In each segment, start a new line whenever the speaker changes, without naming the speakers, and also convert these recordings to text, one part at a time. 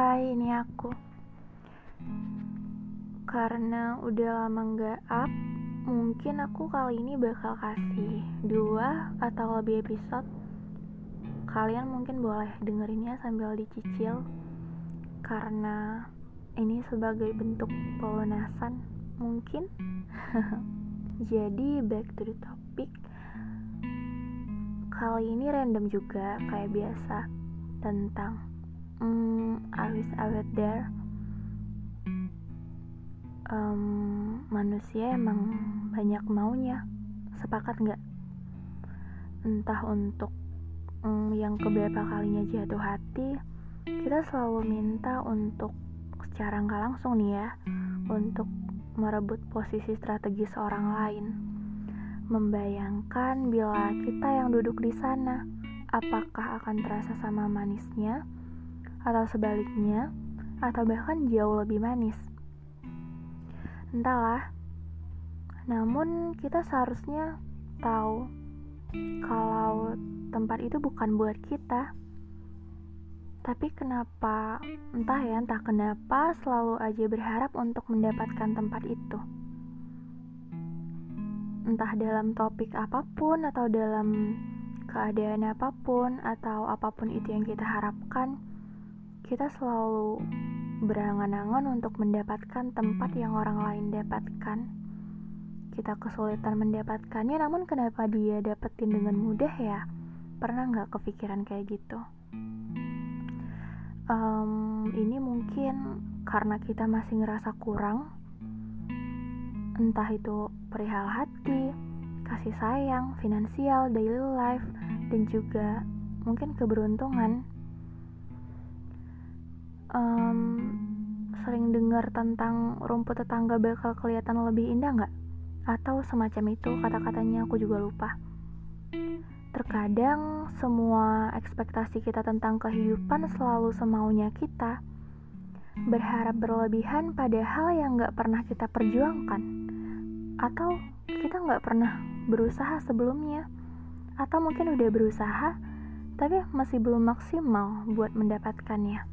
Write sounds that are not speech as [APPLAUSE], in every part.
Hai, ini aku. Karena udah lama nggak up, mungkin aku kali ini bakal kasih dua atau lebih episode. Kalian mungkin boleh dengerinnya sambil dicicil, karena ini sebagai bentuk pelunasan, mungkin. [LAUGHS] Jadi back to the topic. Kali ini random juga kayak biasa tentang Hmm, I wish I were there. Um, manusia emang banyak maunya. Sepakat nggak? Entah untuk um, yang keberapa kalinya jatuh hati, kita selalu minta untuk secara nggak langsung nih ya, untuk merebut posisi strategis orang lain. Membayangkan bila kita yang duduk di sana, apakah akan terasa sama manisnya? Atau sebaliknya, atau bahkan jauh lebih manis. Entahlah, namun kita seharusnya tahu kalau tempat itu bukan buat kita. Tapi kenapa, entah ya, entah kenapa selalu aja berharap untuk mendapatkan tempat itu. Entah dalam topik apa pun atau dalam keadaan apa pun atau apa pun itu yang kita harapkan, kita selalu berangan-angan untuk mendapatkan tempat yang orang lain dapatkan. Kita kesulitan mendapatkannya, namun kenapa dia dapetin dengan mudah ya? Pernah nggak kepikiran kayak gitu? Um, ini mungkin karena kita masih ngerasa kurang, entah itu perihal hati, kasih sayang, finansial, daily life, dan juga mungkin keberuntungan um, sering dengar tentang rumput tetangga bakal kelihatan lebih indah nggak? Atau semacam itu kata-katanya aku juga lupa. Terkadang semua ekspektasi kita tentang kehidupan selalu semaunya kita. Berharap berlebihan pada hal yang nggak pernah kita perjuangkan. Atau kita nggak pernah berusaha sebelumnya. Atau mungkin udah berusaha, tapi masih belum maksimal buat mendapatkannya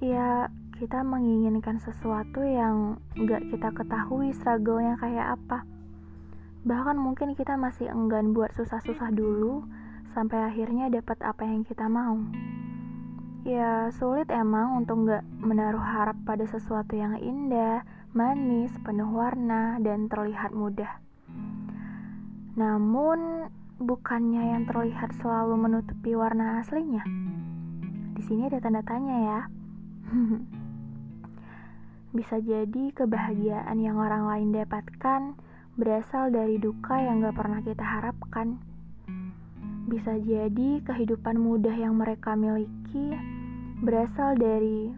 ya kita menginginkan sesuatu yang gak kita ketahui struggle-nya kayak apa. Bahkan mungkin kita masih enggan buat susah-susah dulu sampai akhirnya dapat apa yang kita mau. Ya sulit emang untuk gak menaruh harap pada sesuatu yang indah, manis, penuh warna, dan terlihat mudah. Namun bukannya yang terlihat selalu menutupi warna aslinya. Di sini ada tanda tanya ya. [LAUGHS] Bisa jadi kebahagiaan yang orang lain dapatkan berasal dari duka yang gak pernah kita harapkan. Bisa jadi kehidupan mudah yang mereka miliki berasal dari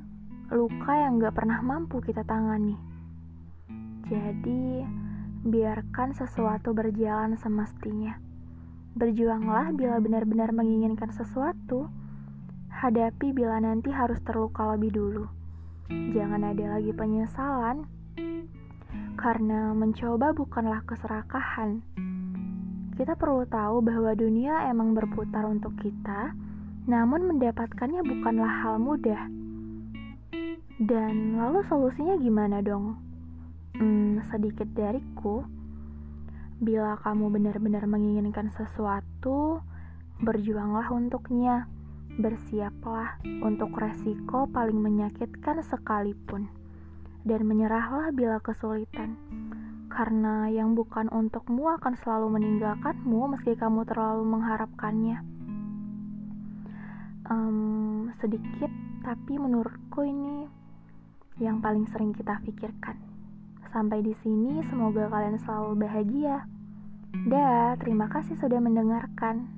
luka yang gak pernah mampu kita tangani. Jadi, biarkan sesuatu berjalan semestinya. Berjuanglah bila benar-benar menginginkan sesuatu Hadapi bila nanti harus terluka lebih dulu. Jangan ada lagi penyesalan, karena mencoba bukanlah keserakahan. Kita perlu tahu bahwa dunia emang berputar untuk kita, namun mendapatkannya bukanlah hal mudah. Dan lalu solusinya gimana dong? Hmm, sedikit dariku. Bila kamu benar-benar menginginkan sesuatu, berjuanglah untuknya bersiaplah untuk resiko paling menyakitkan sekalipun, dan menyerahlah bila kesulitan, karena yang bukan untukmu akan selalu meninggalkanmu meski kamu terlalu mengharapkannya. Um, sedikit, tapi menurutku ini yang paling sering kita pikirkan. Sampai di sini, semoga kalian selalu bahagia. Dah, terima kasih sudah mendengarkan.